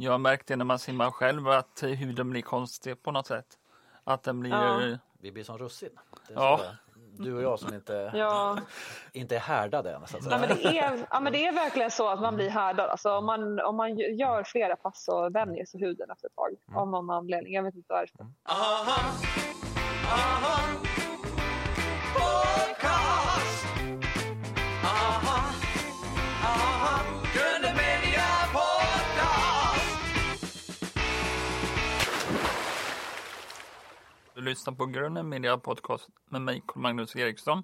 Jag märkte när man simmar själv att huden blir konstig på något sätt. Att den blir... Ja. Vi blir som russin. Ja. Du och jag som inte, Ja. inte är härdade än. Så att säga. Nej, men det, är, ja, men det är verkligen så att man blir härdad. Alltså, om, man, om man gör flera pass så vänjer sig huden efter ett tag. Av någon anledning. Jag vet inte varför. Du lyssnar på Grunden Media Podcast med mig, Magnus Eriksson.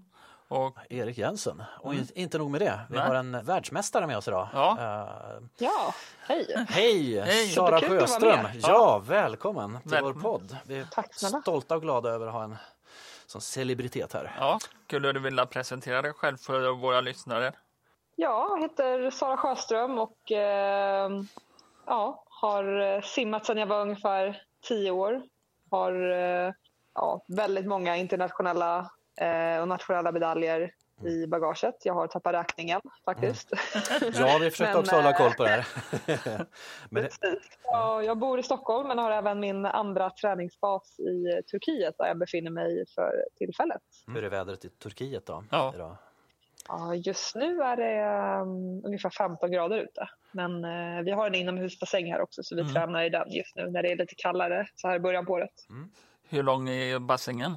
Och Erik Jensen. Och in- inte nog med det, vi Nej. har en världsmästare med oss idag. Ja. Eh, Ja, hej. hej, Hej. Sara Sjöström. med. Ja, välkommen till Välkommen. vår podd. Vi är Tack stolta och glada över att ha en sån celebritet här. ja, skulle du vilja presentera dig själv för våra lyssnare? Ja, jag heter Sara Sjöström och eh, ja, har simmat sedan jag var ungefär tio år. Har eh, ja, väldigt många internationella eh, och nationella medaljer i bagaget. Jag har tappat räkningen faktiskt. Ja, vi försökte Men, också hålla eh, koll på det här. men det, Precis. Ja, jag bor i Stockholm men har även min andra träningsbas i Turkiet där jag befinner mig för tillfället. hur är vädret i Turkiet då? Ja. Idag? Ja, just nu är det um, ungefär 15 grader ute. Men eh, vi har en inomhusbassäng här också så vi Mm. tränar i den just nu när det är lite kallare så här i början på året. Hur lång är bassängen?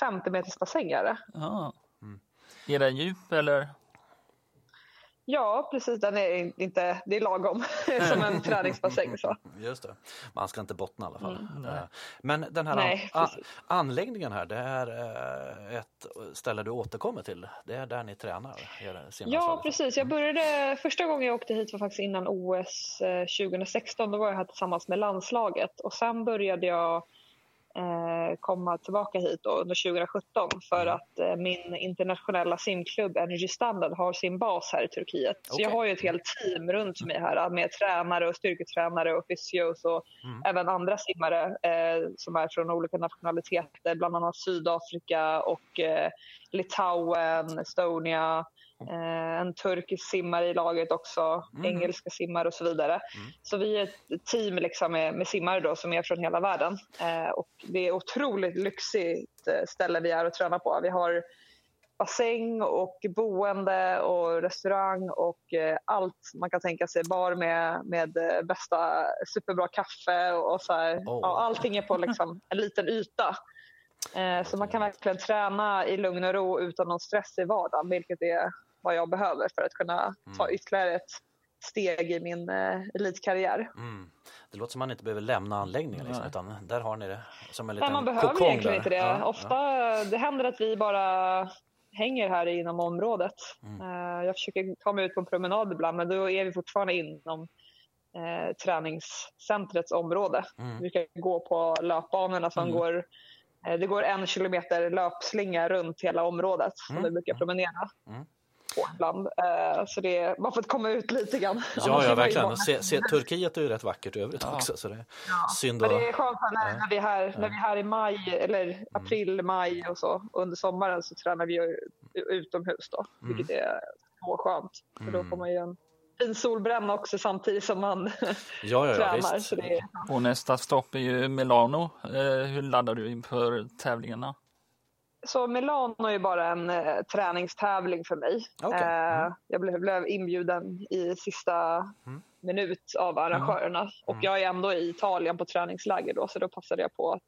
50 meters bassäng är det. Ja. Mm. Är den djup eller? Ja, precis. Den är inte, det är lagom som en träningsbassäng. Så. Just det. Man ska inte bottna i alla fall. Nej. Eh, Men den här Nej, an- precis. anläggningen här, det är eh, ett ställe du återkommer till. Det är där ni tränar? Ja, precis. Jag började, första gången jag åkte hit var faktiskt innan OS eh, 2016. Då var jag här tillsammans med landslaget. Och sen började jag eh, komma tillbaka hit under 2017 för att eh, min internationella simklubb Energy Standard har sin bas här i Turkiet. Så Okej. jag har ju ett helt team runt mig här med tränare och styrketränare och fysios och även andra simmare eh, som är från olika nationaliteter, bland annat Sydafrika och eh, Litauen, Estonia, eh, en turkisk simmare i laget också, engelska simmare och så vidare. Så vi är ett team liksom med, med simmare då, som är från hela världen. Eh, och det är otroligt lyxigt eh, ställe vi är och tränar på. Vi har bassäng och boende och restaurang och eh, allt man kan tänka sig. Bar med, med eh, bästa superbra kaffe och, och så här. Åh. Ja, allting är på liksom en liten yta. Eh, så man kan verkligen träna i lugn och ro utan någon stress i vardagen, vilket är vad jag behöver för att kunna ta ytterligare ett steg i min eh, elitkarriär. Mm. Det låter som man inte behöver lämna anläggningen liksom, utan där har ni det som en Nej, liten man behöver egentligen där. inte det. Ja, Ofta det händer att vi bara hänger här inom området. Eh, jag försöker ta mig ut på en promenad ibland men då är vi fortfarande inom eh, träningscentrets område. Mm. Vi brukar gå på löpbanorna som går eh, det går en kilometer löpslinga runt hela området som vi brukar promenera Mm. på ibland. Eh, så det, man får komma ut lite grann. Ja, är ja verkligen. bara- Se, se, Turkiet är ju rätt vackert i övrigt också. Så det är synd Men att... det är skönt när, när, vi är här, när vi är här i maj, eller april, maj och så. Under sommaren så tränar vi utomhus då, vilket är så skönt. För då får man ju en fin solbränna också samtidigt som man Ja, ja, ja tränar. visst. Så det är, Och nästa stopp är ju Milano. Eh, hur laddar du inför tävlingarna? Så Milano är bara en eh, träningstävling för mig. Okej. Eh, jag blev, blev inbjuden i sista minut av arrangörerna. Och jag är ändå i Italien på träningsläger då, så då passade jag på att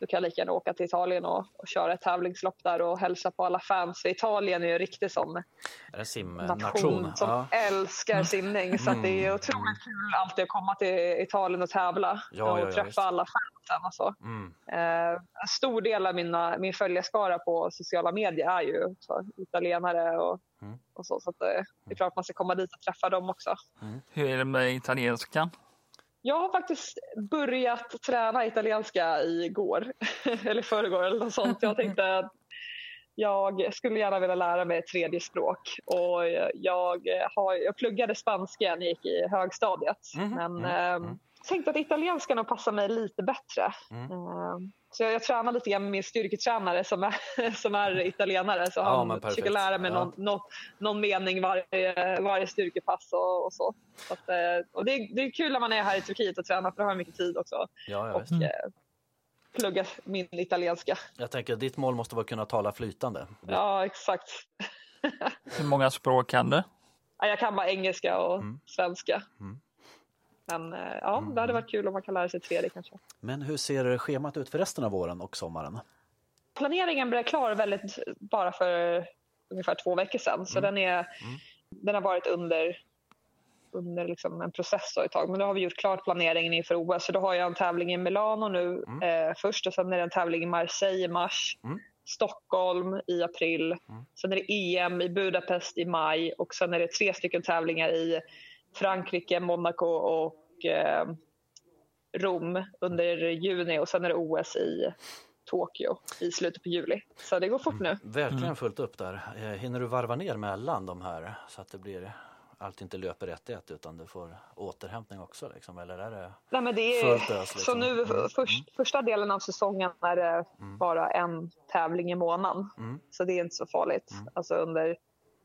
då kan jag lika gärna åka till Italien och, och köra ett tävlingslopp där och hälsa på alla fans. För Italien är ju en riktig sån simnation? nation som Ja. Mm. älskar simning. Så att det är otroligt kul alltid att komma till Italien och tävla Ja, och ja, träffa alla fansen och så. Mm. Eh, en stor del av mina, min följarskara på sociala medier är ju så, italienare och, Mm. och så. Så att, eh, det är klart man ska komma dit och träffa dem också. Hur är det med italienskan? Jag har faktiskt börjat träna italienska igår, eller förrgår eller något sånt. Jag tänkte att jag skulle gärna vilja lära mig ett tredje språk. Och jag, har, jag pluggade spanska när jag gick i högstadiet. Mhm, Men mm, eh, mm. tänkte att italienska nog passar mig lite bättre. Mm. Så jag, jag tränar lite grann med min styrketränare som är, som är italienare. Så Ja, han försöker lära mig Ja. någon, någon, någon mening varje, varje styrkepass och, och så. så att, eh, och det, är- det är kul när man är här i Turkiet och tränar för då har man mycket tid också. Ja, Och. Mm. eh, plugga min italienska. Jag tänker ditt mål måste vara att kunna tala flytande. Ja, exakt. Hur många språk kan du? Ja, Jag kan bara engelska och Mm. svenska. Mm. Men eh, ja, det hade varit kul om man kan lära sig ett tredje kanske. Men hur ser schemat ut för resten av våren och sommaren? Planeringen blev klar väldigt bara för ungefär två veckor sedan. Så den, är, den har varit under, under liksom en process då ett tag. Men nu har vi gjort klart planeringen inför OS. Så då har jag en tävling i Milano nu eh, först och sen är det en tävling i Marseille i mars. Mm. Stockholm i april. Sen är det EM i Budapest i maj och sen är det tre stycken tävlingar i Frankrike, Monaco och eh, Rom under juni och sen är det OS i Tokyo i slutet på juli. Så det går fort nu. Verkligen fullt upp där. Eh, Hinner du varva ner mellan de här så att det blir allt inte löper rätt i ett utan du får återhämtning också liksom? Eller är det Nej, men det är, fullt ös? Så Liksom? nu Mm. först, första delen av säsongen är det bara en tävling i månaden. Mm. Så det är inte så farligt. Alltså under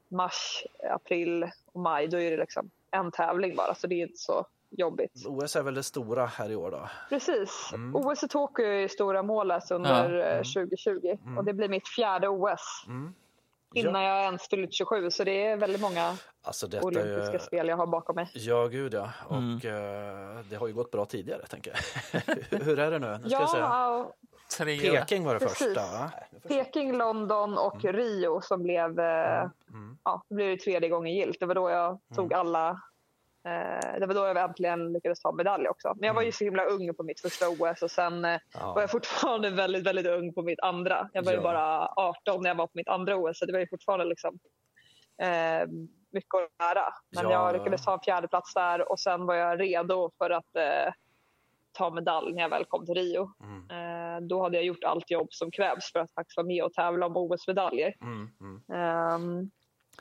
mars, april och maj då är det liksom en tävling bara så det är inte så jobbigt. OS är väl det stora här i år då? Precis. Mm. OS i Tokyo är stora målet under Ja. eh, 2020 och det blir mitt fjärde OS Mm. innan jag ens fyllt 27 så det är väldigt många Alltså olympiska ju... spel jag har bakom mig. Ja, gud ja. Och Mm. eh, det har ju gått bra tidigare, tänker jag. Hur är det nu? nu ska jag säga. Ja. Peking var det Precis. första, va? Peking, London och Rio som blev, eh, Mm. ja, det blev det tredje gången gilt. Det var då jag tog alla, eh, det var då jag äntligen lyckades ta medalj också. Men jag var ju så himla ung på mitt första OS och sen eh, Ja. var jag fortfarande väldigt, väldigt ung på mitt andra. Jag var ju Ja. bara 18 när jag var på mitt andra OS så det var ju fortfarande liksom eh, mycket att lära. Men Ja. jag lyckades ta en fjärde plats där och sen var jag redo för att eh, ta medalj när jag väl kom till Rio. Mm. Eh, då hade jag gjort allt jobb som krävs för att faktiskt vara med och tävla om OS-medaljer. Mm. Mm. Ehm,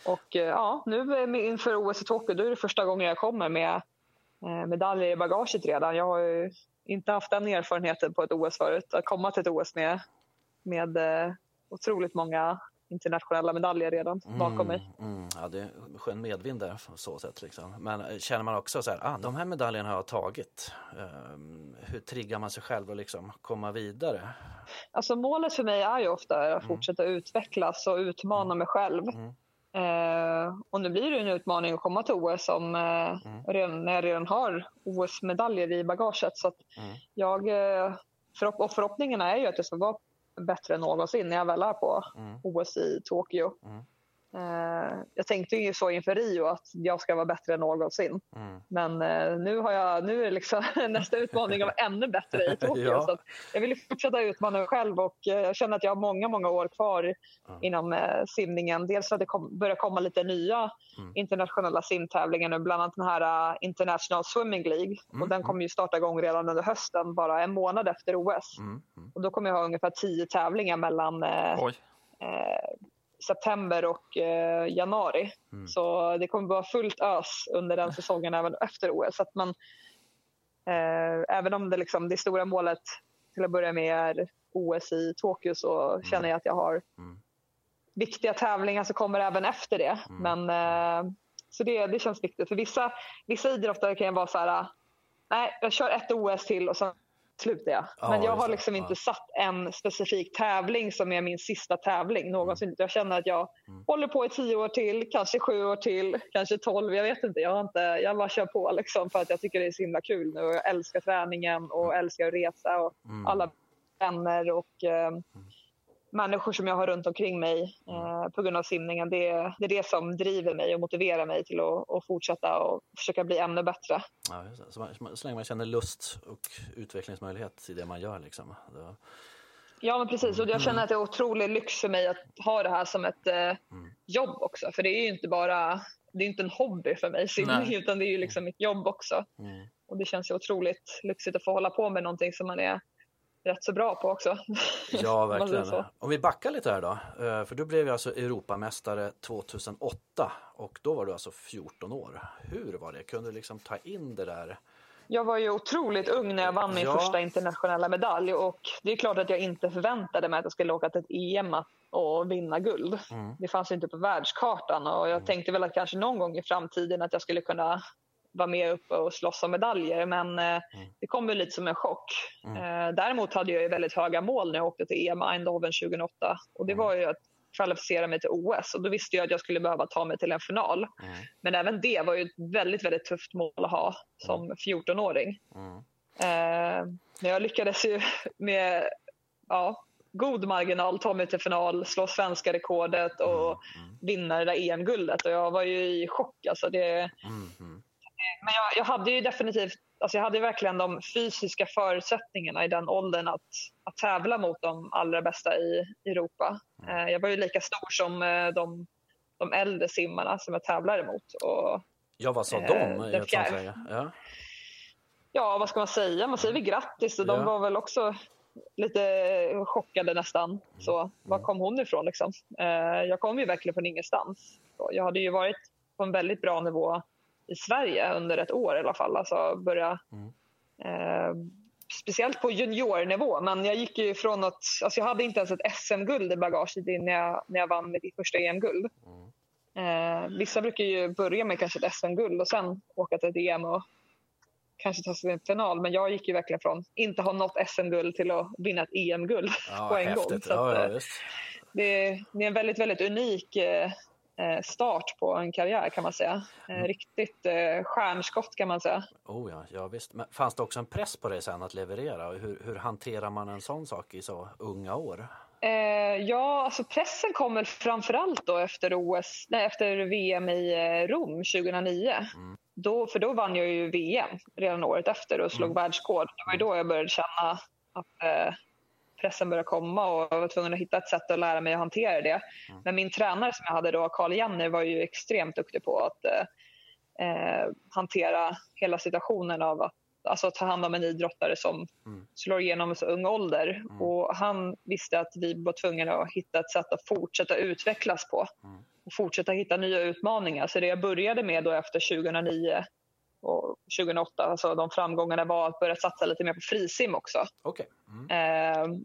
och eh, ja, nu inför OS i Tokyo då är det första gången jag kommer med eh, medaljer i bagaget redan. Jag har ju inte haft den erfarenheten på ett OS förut. Att komma till ett OS med, med eh, otroligt många internationella medaljer redan bakom mig. Mm, ja, det är skön medvind där på så sätt. Liksom. Men känner man också så här, ah, de här medaljerna har jag tagit. Ehm, hur triggar man sig själv att liksom komma vidare? Alltså målet för mig är ju ofta att fortsätta utvecklas och utmana mig själv. Mm. Eh, och nu blir det en utmaning att komma till OS som, eh, redan, när jag redan har OS-medaljer i bagaget. Så Mm. jag, eh, förhopp- och förhoppningarna är ju att det ska vara bättre än någonsin när jag väl är på Mm. OS i Tokyo. Mm. Eh, jag tänkte ju så inför Rio att jag ska vara bättre än någonsin. Mm. Men eh, nu, har jag, nu är liksom nästa utmaning att vara ännu bättre i Tokyo. Ja. Så jag vill fortsätta utmana mig själv och eh, jag känner att jag har många, många år kvar inom eh, simningen. Dels för att det kom, börjar komma lite nya Mm. internationella simtävlingar nu, bland annat den här International Swimming League. Mm, Och den kommer ju starta igång redan under hösten, bara en månad efter OS. Mm. Mm. Och då kommer jag ha ungefär tio tävlingar mellan Oj. September och eh, januari. Mm. Så det kommer vara fullt ös under den säsongen även efter OS. Så att man, eh, även om det, liksom, det stora målet till att börja med är OS i Tokyo så känner jag att jag har Mm. viktiga tävlingar som kommer även efter det. Mm. Men, eh, så det, det känns viktigt. För vissa, vissa idrottare kan vara så här, nej jag kör ett OS till och sen slutar jag. Ja, Men jag har liksom inte satt en specifik tävling som är min sista tävling någonsin. Jag känner att jag Mm. håller på i tio år till, kanske sju år till, kanske tolv. Jag vet inte. Jag, har inte, jag bara kör på liksom för att jag tycker det är så himla kul nu. Och jag älskar träningen och älskar att resa och Mm. alla vänner och eh, människor som jag har runt omkring mig eh, på grund av simningen. Det, är- det är det som driver mig och motiverar mig till att, att fortsätta och försöka bli ännu bättre. Ja, så, man, så länge man känner lust och utvecklingsmöjlighet i det man gör. Liksom. Då, Ja, men precis. Och jag känner att det är otrolig lyx för mig att ha det här som ett eh, jobb också. För det är ju inte bara det är inte en hobby för mig, simning, utan det är ju liksom mitt jobb också. mm. Och det känns ju otroligt lyxigt att få hålla på med någonting som man är rätt så bra på också. Ja, verkligen. Om vi backar lite här då. Eh, för du blev ju alltså Europamästare 2008 och då var du alltså 14 år. Hur var det? Kunde du liksom ta in det där? Jag var ju otroligt ung när jag vann min ja. första internationella medalj och det är klart att jag inte förväntade mig att jag skulle åka till ett EM och vinna guld. Mm. Det fanns inte på världskartan och jag mm. tänkte väl att kanske någon gång i framtiden att jag skulle kunna vara med uppe och slåss om medaljer men eh, mm. det kom väl lite som en chock. Mm. Eh, däremot hade jag väldigt höga mål när jag åkte till EM Eindhoven 2008 och det mm. var ju att kvalificera mig till OS och då visste jag att jag skulle behöva ta mig till en final. Mm. Men även det var ju ett väldigt, väldigt tufft mål att ha som 14-åring. Mm. Eh, men jag lyckades ju med ja, god marginal ta mig till final, slå svenska rekordet och mm. mm. vinna det där EM-guldet. Och jag var ju i chock. Alltså det, mm. Mm. Men jag, jag, hade ju definitivt, alltså jag hade verkligen de fysiska förutsättningarna i den åldern att, att tävla mot de allra bästa i Europa. Mm. Eh, jag var ju lika stor som eh, de, de äldre simmarna som jag tävlade mot. Och, ja, vad sa de? Eh, ja. ja, vad ska man säga? Man säger väl grattis och de ja. var väl också lite chockade nästan. Mm. Så, var kom hon ifrån liksom? Eh, jag kom ju verkligen från ingenstans. Så jag hade ju varit på en väldigt bra nivå i Sverige under ett år i alla fall. Alltså börja, mm. eh, speciellt på juniornivå. Men jag gick ju från att, alltså jag hade inte ens ett SM-guld i bagaget när jag, när jag vann mitt första EM-guld. Mm. Eh, vissa brukar ju börja med kanske ett SM-guld och sen åka till ett EM och kanske ta sig till en final. Men jag gick ju verkligen från inte ha något SM-guld till att vinna ett EM-guld ja, på en häftigt. gång. Så ja, ja, eh, det, är en väldigt, väldigt unik Eh, start på en karriär kan man säga. Eh, mm. Riktigt eh, stjärnskott kan man säga. Oh ja, ja visst. Men fanns det också en press på dig sen att leverera? Hur, hur hanterar man en sån sak i så unga år? Eh, ja, alltså pressen kom väl framförallt då efter, OS, nej, efter VM i Rom 2009. Mm. Då, för då vann jag ju VM redan året efter och slog mm. världsrekord. Det var då jag började känna att eh, pressen började komma och jag var tvungen att hitta ett sätt att lära mig att hantera det. Mm. Men min tränare som jag hade då, Carl Jenny, var ju extremt duktig på att eh, eh, hantera hela situationen av att alltså, ta hand om en idrottare som mm. slår igenom i så ung ålder. Mm. Och han visste att vi var tvungna att hitta ett sätt att fortsätta utvecklas på mm. och fortsätta hitta nya utmaningar. Så det jag började med då efter 2009 och 2008, alltså de framgångarna var att börja satsa lite mer på frisim också. Okay. Mm. Eh,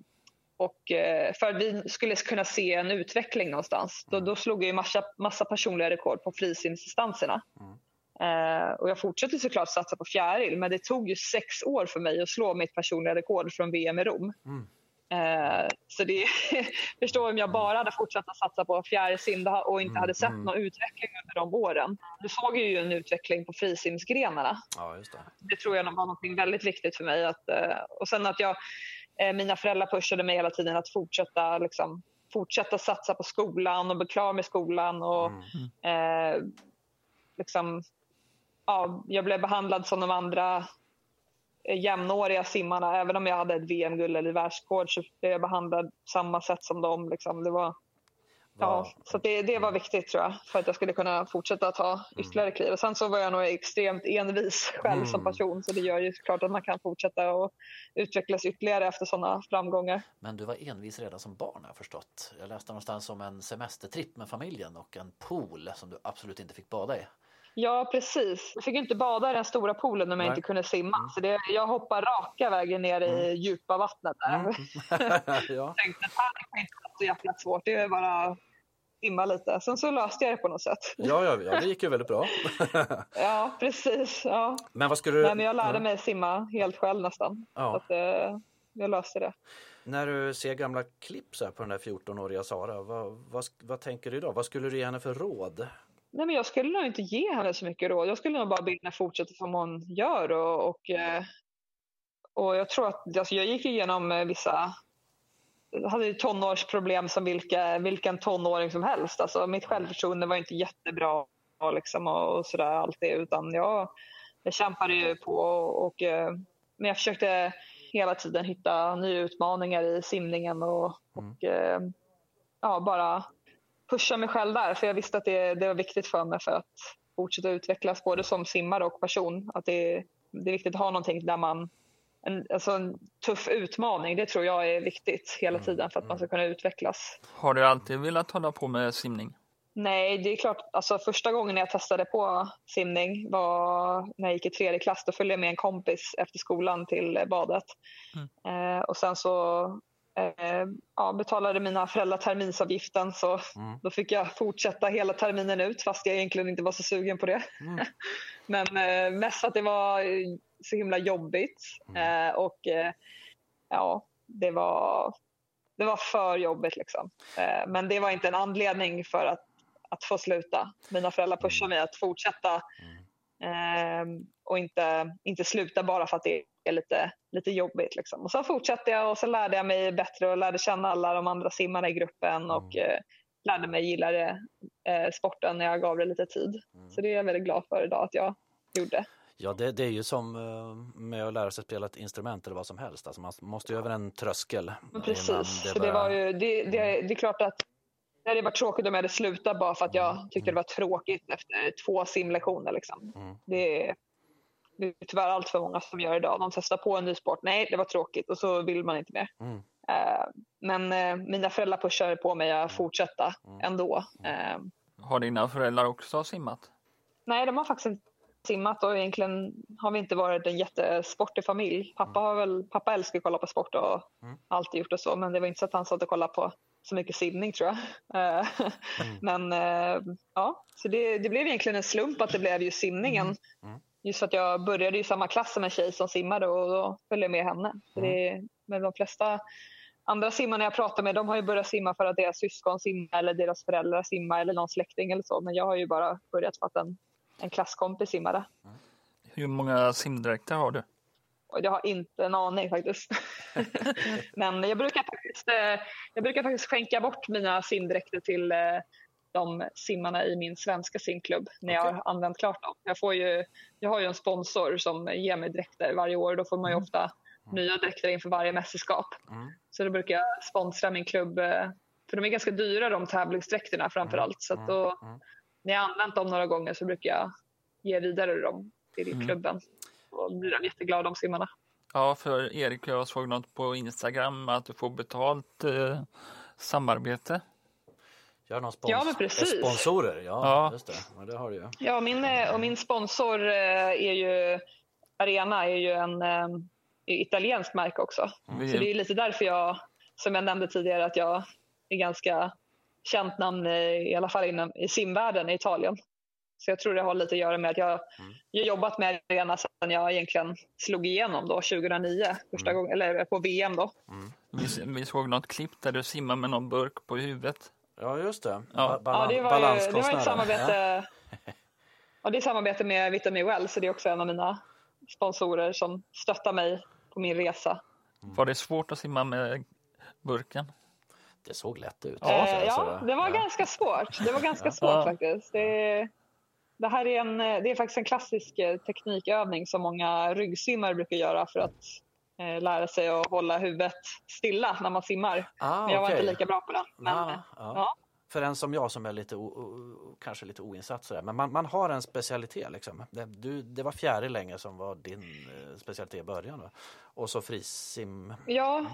och eh, för att vi skulle kunna se en utveckling någonstans. Då, då slog jag massa, massa personliga rekord på frisimsdistanserna. Mm. Eh, och jag fortsatte såklart satsa på fjäril men det tog ju sex år för mig att slå mitt personliga rekord från VM i Rom. Mm. Eh, så det förstår om jag bara hade fortsatt att satsa på fjärilsim och inte mm, hade sett mm. någon utveckling under de åren. Du såg ju en utveckling på frisimsgrenarna. Ja, just det. det tror jag var något väldigt viktigt för mig. Att, eh, och sen att jag Eh, mina föräldrar pushade mig hela tiden att fortsätta, liksom, fortsätta satsa på skolan och bli klar med skolan. Och, mm. eh, liksom, ja, jag blev behandlad som de andra jämnåriga simmarna. Även om jag hade ett VM-guld eller världsrekord så blev jag behandlad samma sätt som dem. Liksom. Det var, Ja, så det, det var viktigt tror jag för att jag skulle kunna fortsätta ta mm. ytterligare kliv. Och sen så var jag nog extremt envis själv mm. som person så det gör ju klart att man kan fortsätta och utvecklas ytterligare efter sådana framgångar. Men du var envis redan som barn har jag förstått. Jag läste någonstans om en semestertripp med familjen och en pool som du absolut inte fick bada i. Ja, precis. Jag fick inte bada i den stora poolen om jag inte kunde simma. Mm. Så det, jag hoppade raka vägen ner i mm. djupa vattnet. Där. Mm. ja. tänkte att det kan inte vara så jäkla svårt. Det är bara simma lite. Sen så löste jag det på något sätt. Ja, ja, ja det gick ju väldigt bra. ja, precis. Ja. Men vad ska du... Nej, men jag lärde mig simma helt själv nästan. Ja. Så att, eh, jag löste det. När du ser gamla klipp så på den där 14-åriga Sara, vad, vad, vad tänker du då? Vad skulle du ge henne för råd? Nej, men jag skulle nog inte ge henne så mycket råd. Jag skulle nog bara be henne fortsätta som hon gör. Och, och, eh, och jag tror att alltså jag gick igenom eh, vissa jag hade tonårsproblem som vilka, vilken tonåring som helst. Alltså, mitt självförtroende var inte jättebra liksom, och, och sådär alltid. Utan jag, jag kämpade ju på. Och, och, eh, men jag försökte hela tiden hitta nya utmaningar i simningen och, mm. och eh, ja, bara pusha mig själv där. För jag visste att det, det var viktigt för mig för att fortsätta utvecklas både som simmare och person. Att det, det är viktigt att ha någonting där man en, alltså en tuff utmaning. Det tror jag är viktigt hela mm, tiden för att man ska mm. kunna utvecklas. Har du alltid velat hålla på med simning? Nej, det är klart. Alltså, första gången jag testade på simning var när jag gick i tredje klass. Då följde jag med en kompis efter skolan till badet. Mm. Eh, och sen så eh, ja, betalade mina föräldrar terminsavgiften så mm. då fick jag fortsätta hela terminen ut fast jag egentligen inte var så sugen på det. Mm. Men eh, mest att det var så himla jobbigt mm. eh, och eh, ja, det var, det var för jobbigt liksom. Eh, men det var inte en anledning för att, att få sluta. Mina föräldrar pushade mm. mig att fortsätta mm. Och inte, inte sluta bara för att det är lite, lite jobbigt. Liksom. Och så fortsatte jag och så lärde jag mig bättre och lärde känna alla de andra simmarna i gruppen och mm. lärde mig gilla det, eh, sporten när jag gav det lite tid. Mm. Så det är jag väldigt glad för idag att jag gjorde. Ja, det, det, är ju som eh, med att lära sig spela ett instrument eller vad som helst. Alltså man måste ju över en tröskel. Precis, det, för det, var ju, det, det, det är klart att det hade varit tråkigt om jag hade slutat bara för att jag mm. tyckte det var tråkigt efter två simlektioner. Liksom. Mm. Det, det är tyvärr allt för många som gör idag. De testar på en ny sport. Nej, det var tråkigt och så vill man inte mer. Mm. Uh, men uh, mina föräldrar pushade på mig att mm. fortsätta mm. ändå. Uh, har dina föräldrar också simmat? Nej, de har faktiskt inte simmat och egentligen har vi inte varit en jättesportig familj. Pappa, har väl, pappa älskar att kolla på sport och mm. alltid gjort det så men det var inte så att han satt och kollade på så mycket simning tror jag. mm. Men ja, så det, det, blev egentligen en slump att det blev just simningen. Mm. mm. Just för att jag började i samma klass som en tjej som simmade och då följde jag med henne. Så det, mm. men de flesta andra simmarna jag pratar med de har ju börjat simma för att deras syskon simmar eller deras föräldrar simmar eller någon släkting eller så. Men jag har ju bara börjat för att en, en klasskompis simmade. Mm. Hur många simdräkter har du? Jag har inte en aning faktiskt. Men jag brukar faktiskt, eh, jag brukar faktiskt skänka bort mina simdräkter till eh, de simmarna i min svenska simklubb när okay. jag har använt klart dem. Jag, får ju, jag har ju en sponsor som ger mig dräkter varje år. Då får man ju mm. ofta mm. nya dräkter inför varje mästerskap. Mm. Så då brukar jag sponsra min klubb. Eh, för de är ganska dyra de tävlingsdräkterna framför mm. allt. Så då, mm. Mm. när jag har använt dem några gånger så brukar jag ge vidare dem till klubben. Och blir de jätteglada de simmarna. Ja, för Erik, jag såg något på Instagram att du får betalt eh, samarbete Gör någon spons ja, men precis. sponsorer, ja, ja. just det. Ja, det har du ju. Ja, min, eh, och min sponsor eh, är ju Arena är ju en är eh, italiensk märke också. Mm. Så det är lite därför jag, som jag nämnde tidigare, att jag är ganska känt namn i, i alla fall inom i simvärlden i Italien. Så jag tror det har lite att göra med att jag, mm. jag jobbat med Arena sedan jag egentligen slog igenom då 2009, första mm. gången, eller på VM då. Mm. Vi, vi såg något klipp där du simmar med någon burk på huvudet. Ja, just det. Ja, ja det, var ju, det var ett samarbete. Ja. ja, det är samarbete med Vitamin Well, så det är också en av mina sponsorer som stöttar mig på min resa. Mm. Var det svårt att simma med burken? Det såg lätt ut. Ja, eh, ja det var ja. ganska svårt. Det var ganska svårt ja. faktiskt. Det, det här är, en, det är faktiskt en klassisk eh, teknikövning som många ryggsimmare brukar göra för att eh, lära sig att hålla huvudet stilla när man simmar. Ah, men jag var inte lika bra på den. Men, ah, ah. Ja. För en som jag som är lite kanske lite oinsatt sådär. Men man, man har en specialitet liksom. Det, du, det var fjäril länge som var din eh, specialitet i början. Då. Och så frisim. Ja, mm.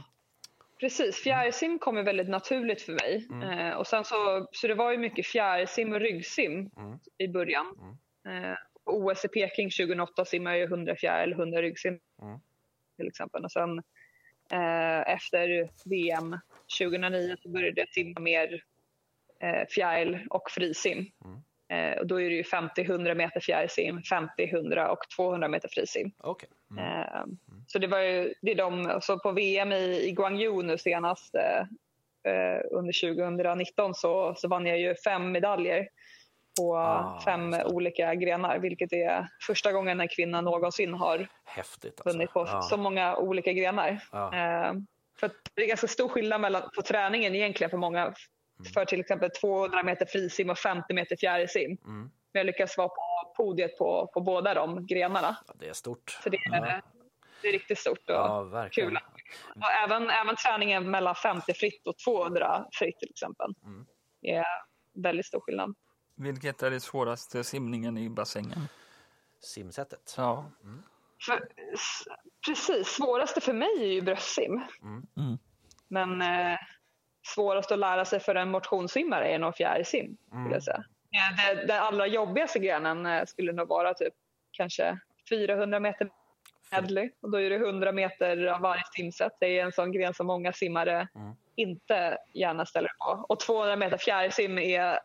Precis, fjärrsim kommer väldigt naturligt för mig. Mm. Eh, och sen så, så det var ju mycket fjärrsim och ryggsim mm. i början. Mm. Eh, OS i Peking 2008 simmade jag 100 fjäril, 100 ryggsim. Mm till exempel. Och sen eh, efter VM 2009 så började jag simma mer eh, fjäril och frisim. Mm. Eh, och då är det ju 50-100 meter fjärilsim, 50-100 och 200 meter frisim. Okay. Eh, så det var ju det är de, så på VM i, i Guangzhou nu senast eh, under 2019 så, så vann jag ju fem medaljer på ah, fem olika grenar, vilket är första gången en kvinna någonsin har Häftigt, alltså. vunnit på ah. så många olika grenar. Ah. Eh, för det är ganska stor skillnad mellan, på träningen egentligen för många. Mm. För till exempel 200 meter frisim och 50 meter fjärilsim. Mm. Men jag lyckas vara på podiet på, på båda de grenarna. Ja, det är stort. Så det är, det är riktigt stort och ja, kul. Och även, även träningen mellan 50 fritt och 200 fritt till exempel. Mm. är väldigt stor skillnad. Vilket är det svåraste simningen i bassängen? Simsättet? Ja. Mm. För, precis, svåraste för mig är ju bröstsim. Mm. Mm. Men eh, svårast att lära sig för en motionssimmare är nog fjärilsim. Mm. Jag säga. Det, den allra jobbigaste grenen eh, skulle nog vara typ kanske 400 meter medley och då är det 100 meter av varje simsätt. Det är en sån gren som många simmare mm. inte gärna ställer på. Och 200 meter fjärilsim är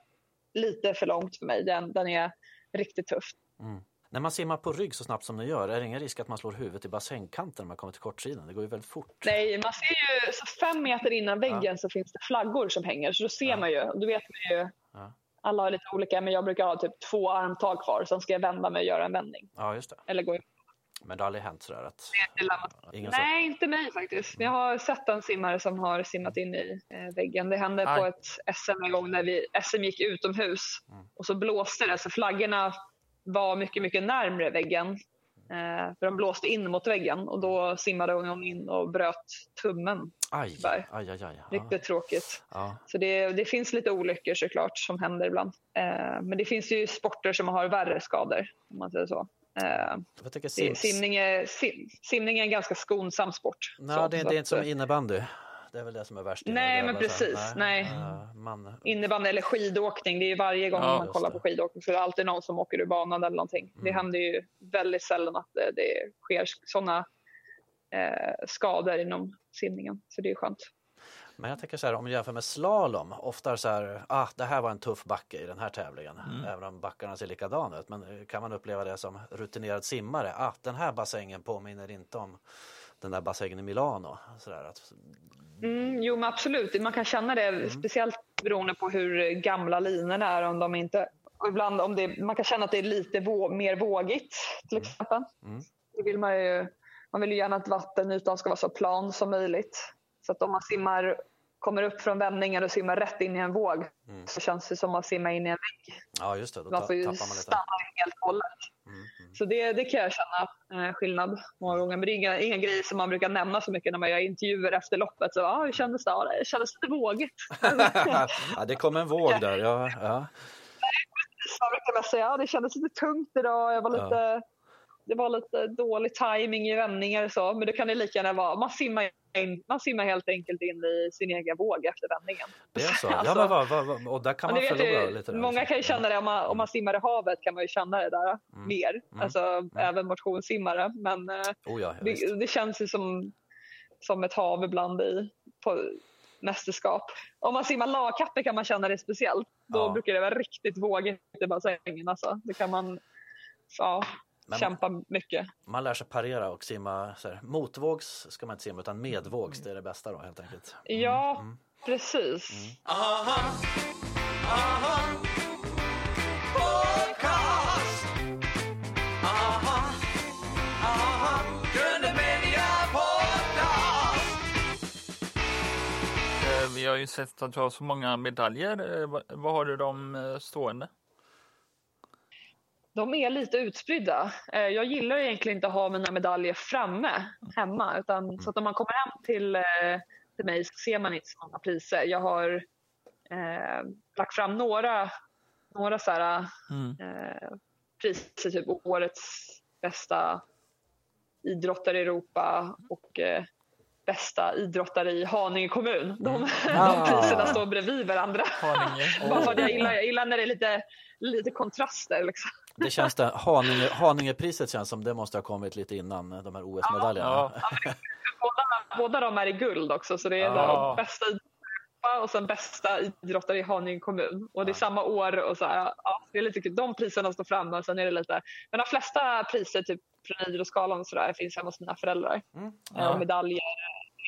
lite för långt för mig. Den, den är riktigt tuff. Mm. När man simmar på rygg så snabbt som ni gör, är det ingen risk att man slår huvudet i bassängkanten när man kommer till kortsidan? Det går ju väldigt fort. Nej, man ser ju så fem meter innan väggen ja. så finns det flaggor som hänger, så då ser ja. man ju. Då vet man ju. Ja. Alla har lite olika, men jag brukar ha typ två armtag kvar, sen ska jag vända mig och göra en vändning. Ja, just det. Eller gå in. Men det har aldrig hänt sådär att... Ingen Nej, så... inte mig faktiskt. Jag har sett en simmare som har simmat in i eh, väggen. Det hände Aj. på ett SM en gång när vi, SM gick utomhus mm. och så blåste det så flaggorna var mycket, mycket närmre väggen. Eh, för de blåste in mot väggen och då simmade hon in och bröt tummen. Aj, aj, aj, aj. Riktigt tråkigt. Ja. Så det, det, finns lite olyckor såklart som händer ibland. Eh, men det finns ju sporter som har värre skador om man säger så. Eh, simning, är, sim, simning är en ganska skonsam sport. Nej, så, det, är, det är inte som innebandy. Det är väl det som är värst. Nej, men precis. Nej. nej. Uh, man... Innebandy eller skidåkning. Det är varje gång ja, man kollar på skidåkning så är det alltid någon som åker ur banan eller någonting. Mm. Det händer ju väldigt sällan att det, det sker sådana eh, skador inom simningen. Så det är skönt. Men jag tänker så här om du jämför med slalom, ofta så här, ah, det här var en tuff backe i den här tävlingen, mm. även om backarna ser likadana ut. Men kan man uppleva det som rutinerad simmare, ah, den här bassängen påminner inte om den där bassängen i Milano. Så där, att... mm, jo men absolut, man kan känna det mm. speciellt beroende på hur gamla linorna är. Om de inte, ibland om det, man kan känna att det är lite vå, mer vågigt till mm. exempel. Mm. Det vill man, ju, man vill ju gärna att vattenytan ska vara så plan som möjligt. Så att om man simmar kommer upp från vändningen och simmar rätt in i en våg mm. så känns det som att simma in i en vägg. Ja, just det. Då man får ju man stanna helt och hållet. Mm, mm. Så det, det kan jag känna eh, skillnad många gånger. Men det är inga, inga grejer som man brukar nämna så mycket när man gör intervjuer efter loppet. Så, ah, hur kändes det? Ja, det kändes lite vågigt. ja, det kom en våg där. Ja, ja. Man brukar säga att ja, det kändes lite tungt idag. Jag var lite... Ja det var lite dålig timing i vändningar och så, men det kan det lika gärna vara. Man simmar, in, man simmar helt enkelt in i sin egen våg efter vändningen. Det är så? alltså, ja, men vad, vad, vad, och där kan man förlora ju, lite. Där, många liksom. kan ju känna det, om man, om man simmar i havet kan man ju känna det där mm. mer. Mm. Alltså mm. även motionssimmare. Men eh, oh ja, det, det, känns ju som, som ett hav ibland i på mästerskap. Om man simmar lagkapper kan man känna det speciellt. Då ja. brukar det vara riktigt vågigt i bassängen. Alltså. Det kan man, ja, men kämpa mycket. Man lär sig parera och simma så här, motvågs ska man inte simma utan medvågs, det är det bästa då helt enkelt. Mm. Ja, mm. precis. Mm. Aha, aha. Eh, vi har ju sett att du har så många medaljer. Eh, vad har du dem eh, stående? De är lite utspridda. Eh, jag gillar egentligen inte att ha mina medaljer framme hemma. Utan, mm. Så att om man kommer hem till, eh, till mig så ser man inte så många priser. Jag har eh, lagt fram några, några så här, mm. eh, priser, typ årets bästa idrottare i Europa och eh, bästa idrottare i Haninge kommun. De, mm. ah. de priserna står bredvid varandra. Bara för att jag gillar, jag gillar när det är lite, lite kontraster. Liksom. Det känns det. Haninge, Haningepriset känns som det måste ha kommit lite innan de här OS-medaljerna. Ja, ja. båda, båda de är i guld också så det är ja. bästa och sen bästa idrottare i Haninge kommun. Och det är samma år och så här, ja, det är lite kul. De priserna står framme och sen är det lite, men de flesta priser typ från Idrottsgalan och sådär finns hemma hos mina föräldrar. Mm. Ja. Och medaljer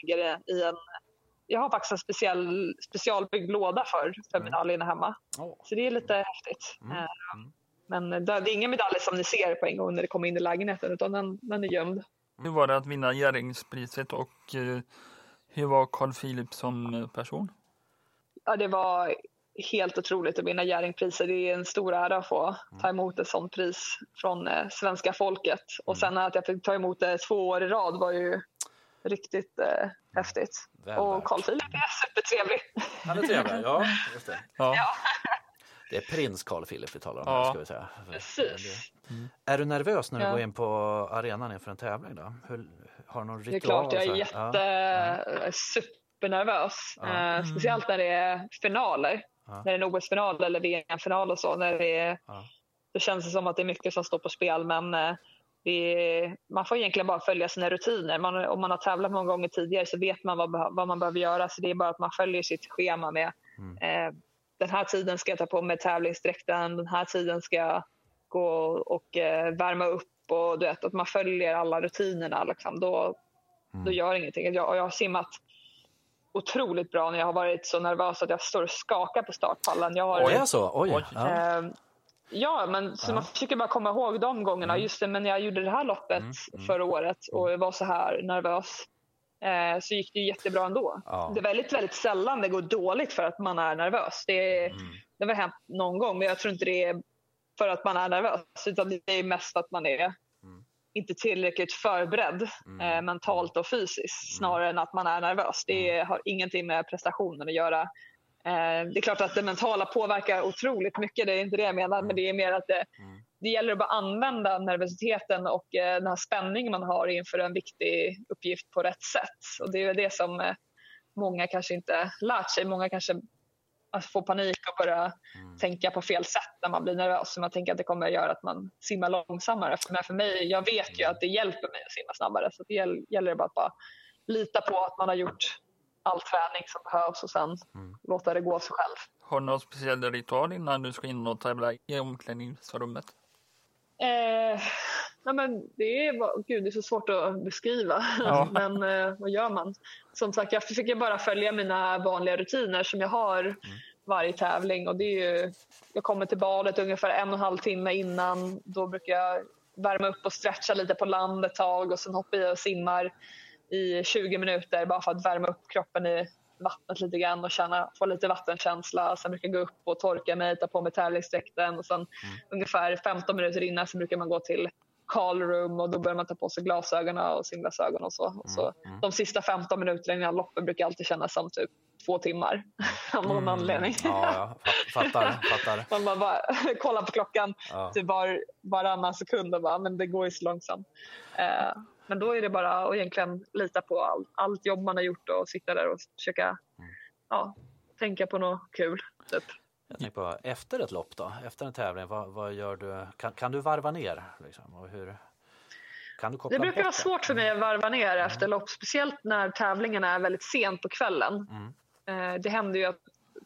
ligger i en jag har faktiskt en speciell, specialbyggd låda för, för mm. medaljerna hemma. Oh. Så det är lite häftigt. Mm. Mm. Men det är ingen medalj som ni ser på en gång när det kommer in i lägenheten utan den, den är gömd. Hur var det att vinna Jerringspriset och eh, hur var Carl Philip som eh, person? Ja, det var helt otroligt att vinna Jerringpriset. Det är en stor ära att få ta emot ett sånt pris från eh, svenska folket. Och sen att jag fick ta emot det två år i rad var ju riktigt eh, häftigt. Väl och Carl Philip är supertrevlig. Han är trevlig, ja. Just det. ja. ja. Det är prins Carl Philip vi talar om ja. här, ska vi säga. Precis. Mm. Är du nervös när du ja. går in på arenan inför en tävling? Då? Hur, har du någon ritual? Det är klart, jag är jätte, ja. supernervös. Ja. Uh, speciellt när det är finaler. När det är en OS-final eller VM-final och så. När det är, Då känns det som att det är mycket som står på spel. Men uh, är, man får egentligen bara följa sina rutiner. Man, om man har tävlat många gånger tidigare så vet man vad, vad man behöver göra. Så det är bara att man följer sitt schema med mm. eh, den här tiden ska jag ta på mig tävlingsdräkten, den här tiden ska jag gå och eh, värma upp och du vet, att man följer alla rutinerna. Liksom, då, mm. då gör ingenting. Jag, jag har simmat otroligt bra när jag har varit så nervös att jag står och skakar på startpallen. Jag har, Oj, alltså. Oj. Ja. Eh, Ja, men så ja. man försöker bara komma ihåg de gångerna. Mm. Just det, men jag gjorde det här loppet mm. Mm. förra året och jag var så här nervös eh, så gick det jättebra ändå. Ja. Det är väldigt, väldigt sällan det går dåligt för att man är nervös. Det, mm. det har hänt någon gång, men jag tror inte det är för att man är nervös utan det är mest för att man är mm. inte tillräckligt förberedd mm. eh, mentalt och fysiskt snarare än att man är nervös. Det har ingenting med prestationen att göra. Eh, det är klart att det mentala påverkar otroligt mycket, det är inte det jag menar, men det är mer att det, mm. Det gäller att bara använda nervositeten och eh, den här spänningen man har inför en viktig uppgift på rätt sätt. Och det är det som eh, många kanske inte lärt sig. Många kanske alltså, får panik och börjar mm. tänka på fel sätt när man blir nervös. Så man tänker att det kommer att göra att man simmar långsammare. Men för mig, jag vet ju att det hjälper mig att simma snabbare. Så det gäller bara att bara lita på att man har gjort all träning som behövs och sen mm. låta det gå av sig själv. Har du någon speciell ritual innan du ska in och tävla i omklädningsrummet? Eh, nej men det är, gud, det är så svårt att beskriva. Ja. men eh, vad gör man? Som sagt, jag försöker bara följa mina vanliga rutiner som jag har mm. varje tävling. Och det är ju, jag kommer till badet ungefär en och en halv timme innan. Då brukar jag värma upp och stretcha lite på land ett tag och sen hoppar jag och simmar i 20 minuter bara för att värma upp kroppen i vattnet lite grann och känna, få lite vattenkänsla. Sen brukar jag gå upp och torka mig, ta på mig tävlingsdräkten och sen mm. ungefär 15 minuter innan så brukar man gå till call room och då börjar man ta på sig glasögonen och simglasögon och så. Och så mm. mm. De sista 15 minuterna innan loppet brukar alltid kännas som typ två timmar av någon mm. anledning. Ja, ja. Fattar, fattar. Man bara, bara kollar på klockan ja. typ var, varannan sekund och bara, men det går ju så långsamt. Uh, men då är det bara att egentligen lita på all, allt jobb man har gjort och sitta där och försöka mm. ja, tänka på något kul. Typ. Jag på, efter ett lopp då, efter en tävling, vad, vad gör du? Kan, kan, du varva ner? Liksom, och hur, kan du det brukar vara svårt för mig att varva ner mm. efter lopp, speciellt när tävlingarna är väldigt sent på kvällen. Mm. Eh, det händer ju att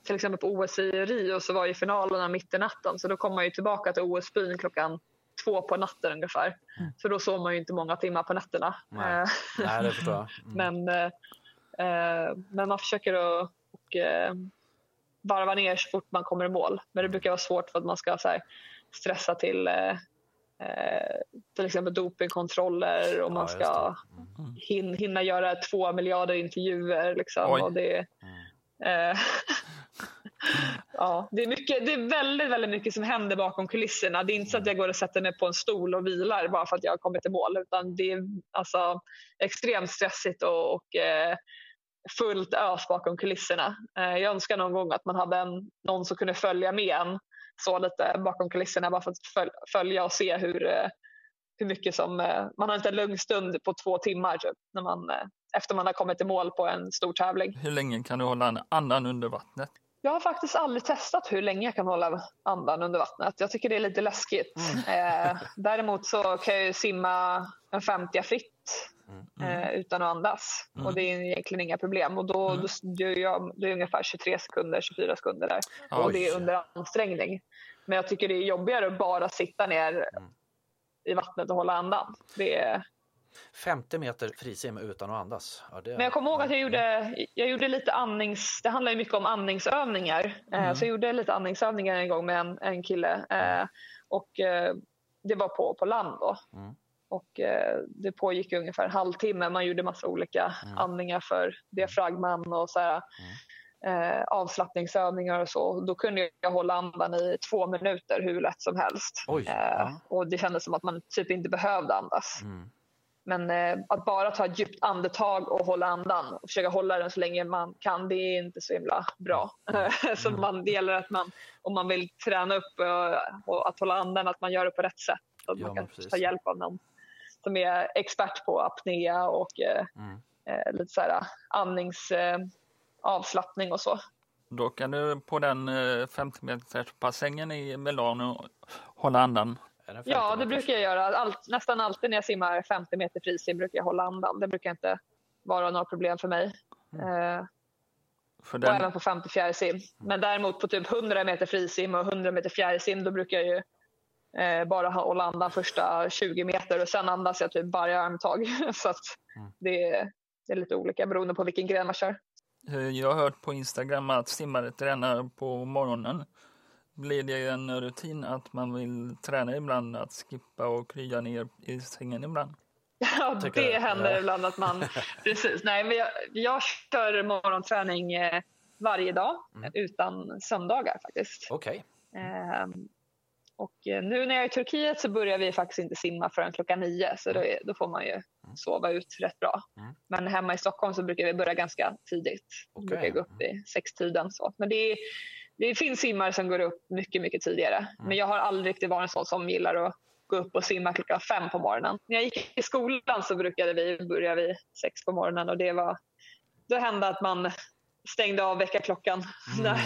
till exempel på OS i Rio så var ju finalerna mitt i natten så då kom man ju tillbaka till OS-byn klockan två på natten ungefär. Mm. Så då sov man ju inte många timmar på nätterna. Nej, eh, Nej det förstår jag. Mm. men, eh, eh, men man försöker att och, eh, varva ner så fort man kommer i mål. Men det brukar vara svårt för att man ska så här, stressa till eh, eh till exempel dopingkontroller och man ska mm. hin, hinna göra två miljarder intervjuer. Liksom, och det, mm. Ja, det är, mycket, det är väldigt, väldigt mycket som händer bakom kulisserna. Det är inte så att jag går och sätter mig på en stol och vilar bara för att jag har kommit i mål. Utan det är alltså extremt stressigt och, och eh, fullt ös bakom kulisserna. Eh, jag önskar någon gång att man hade en, någon som kunde följa med en så lite bakom kulisserna bara för att följa och se hur, eh, hur mycket som... Eh, man har inte en lugn stund på två timmar typ, när man, eh, efter man har kommit i mål på en stor tävling. Hur länge kan du hålla andan under vattnet? Jag har faktiskt aldrig testat hur länge jag kan hålla andan under vattnet. Jag tycker det är lite läskigt. Mm. Eh, däremot så kan jag simma en 50 fritt mm. eh, utan att andas. Mm. Och det är egentligen inga problem. Och då, mm. då, då, jag, det är ungefär 23 sekunder, 24 sekunder där. Oj. Och det är under ansträngning. Men jag tycker det är jobbigare att bara sitta ner mm. i vattnet och hålla andan. Det är, 50 meter frisim utan att andas. Ja, det... Men jag kommer ihåg att jag gjorde, jag gjorde lite andnings... Det handlar ju mycket om andningsövningar. Eh, mm. Så jag gjorde lite andningsövningar en gång med en, en kille. Eh, och eh, det var på, på land då. Mm. Och det pågick ungefär en halvtimme. Man gjorde massa olika mm. andningar för diafragman och så här, mm. avslappningsövningar och så. Då kunde jag hålla andan i två minuter hur lätt som helst. Oj, ja. Och det kändes som att man typ inte behövde andas. Mm. Men eh, att bara ta ett djupt andetag och hålla andan och försöka hålla den så länge man kan, det är inte så himla bra. Mm. så man, det gäller att man, om man vill träna upp och, och, att hålla andan, att man gör det på rätt sätt. Att Ja, man kan precis. ta hjälp av någon som är expert på apnea och eh, Mm. eh, lite så här eh, avslappning och så. Då kan du på den eh, 50 meters bassängen i Milano hålla andan. Är det en 50 Ja, det brukar jag göra. Allt, nästan alltid när jag simmar 50 meter frisim brukar jag hålla andan. Det brukar inte vara några problem för mig. Mm. Eh, För och den, även på 50 fjärilsim. Men däremot på typ 100 meter frisim och 100 meter fjärilsim då brukar jag ju eh, bara hålla andan första 20 meter och sen andas jag typ varje armtag. Så Mm. det, är- det är lite olika beroende på vilken gren man kör. eh, jag har hört på Instagram att simmare tränar på morgonen. Blir det en rutin att man vill träna ibland, att skippa och krya ner i sängen ibland? Ja, Tycker det jag. händer Ja. ibland att man... Precis. Nej, men jag, jag kör morgonträning eh, varje dag Mm. utan söndagar faktiskt. Okej. Ehm, och eh, nu när jag är i Turkiet så börjar vi faktiskt inte simma förrän klockan nio så då, är, då får man ju sova ut rätt bra. Mm. Men hemma i Stockholm så brukar vi börja ganska tidigt. Vi Okej. brukar gå upp i sextiden. Så. Men det, är, det finns simmare som går upp mycket, mycket tidigare. Mm. Men jag har aldrig riktigt varit en sån som gillar att gå upp och simma klockan fem på morgonen. När jag gick i skolan så brukade vi börja vid sex på morgonen och det var, då hände att man stängde av väckarklockan när,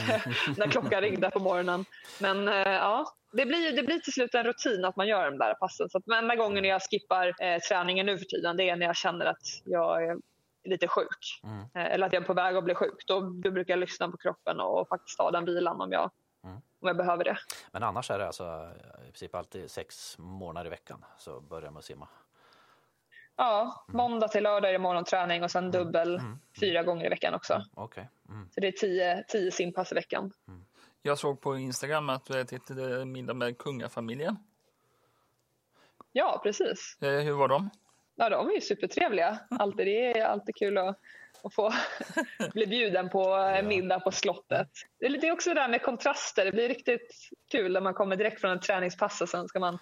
när klockan ringde på morgonen. Men eh, ja, det blir, det blir till slut en rutin att man gör de där passen. Så att enda gången jag skippar eh, träningen nu för tiden det är när jag känner att jag lite sjuk. Mm. Eh, eller att jag är på väg att bli sjuk. Då, då brukar jag lyssna på kroppen och, faktiskt ta den vilan om jag, Mm. om jag behöver det. Men annars är det alltså i princip alltid sex månader i veckan så börjar man simma. Ja, måndag till lördag är det morgonträning och sen dubbel Mm. fyra gånger i veckan också. Okej. Mm. Så det är tio, tio simpass i veckan. Jag såg på Instagram att du ätit eh, middag med kungafamiljen. Ja, precis. Eh, Hur var de? Ja, de är ju supertrevliga. Alltid, det är alltid kul att, att få bli bjuden på middag på slottet. Det är lite också det där med kontraster. Det blir riktigt kul när man kommer direkt från en träningspass och sen ska man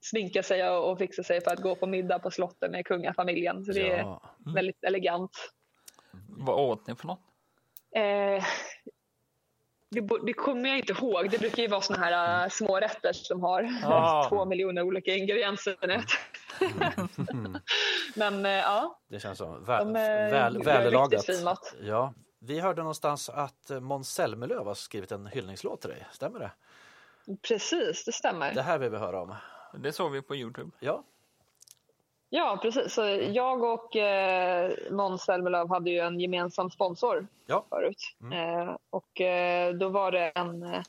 sminka sig och och fixa sig för att gå på middag på slottet med kungafamiljen. Så det är Ja. väldigt elegant. Vad åt ni för något? Eh, det, det kommer jag inte ihåg. Det brukar ju vara såna här äh, små rätter som har Ah. två miljoner olika ingredienser. i ett. Men eh, ja, Det känns som vä De, eh, väl, vällagat. riktigt fin mat. Ja. Vi hörde någonstans att Måns Zelmerlöw har skrivit en hyllningslåt till dig. Stämmer det? precis, det stämmer. Det här vill vi höra om. Det såg vi på Youtube. Ja. Ja, precis. Så jag och eh, Måns Zelmerlöw hade ju en gemensam sponsor Ja. förut. Eh, och eh, då var det en eh,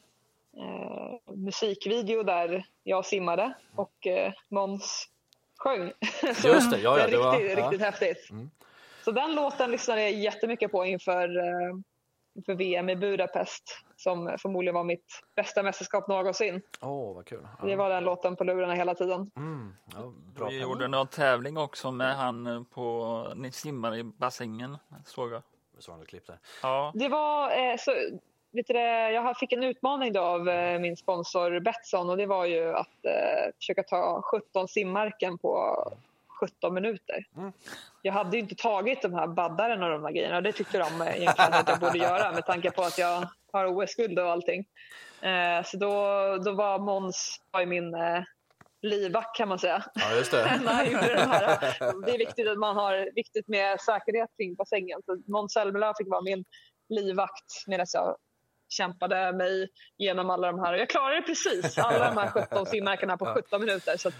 musikvideo där jag simmade och eh, Måns sjöng. Så Just det, ja, ja, det var- riktigt, ja. riktigt häftigt. Mm. Så den låten lyssnade jag jättemycket på inför, eh, inför VM i Budapest som förmodligen var mitt bästa mästerskap någonsin. Åh, vad kul. Ja. Det var den låten på lurarna hela tiden. Mm. Ja, bra Vi gjorde någon tävling också med han eh, på, ni simmar i bassängen, såg jag. Så har du klipp där. Ja, Det var eh, så, vet du jag fick en utmaning då av eh, min sponsor Betsson och det var ju att eh, försöka ta 17 simmarken på 17 minuter. Mm. Jag hade ju inte tagit de här baddaren och de här grejerna. Det tyckte de egentligen att jag borde göra med tanke på att jag har OS-guld och allting. Eh, så då, då var Måns var ju min eh, livvakt kan man säga. Ja, just det. när gjorde den här. Det är viktigt att man har viktigt med säkerhet kring bassängen. Så Måns Zelmerlöw fick vara min livvakt medan jag kämpade mig genom alla de här. Jag klarade det precis, alla de här 17 simmärkena på 17 minuter. Så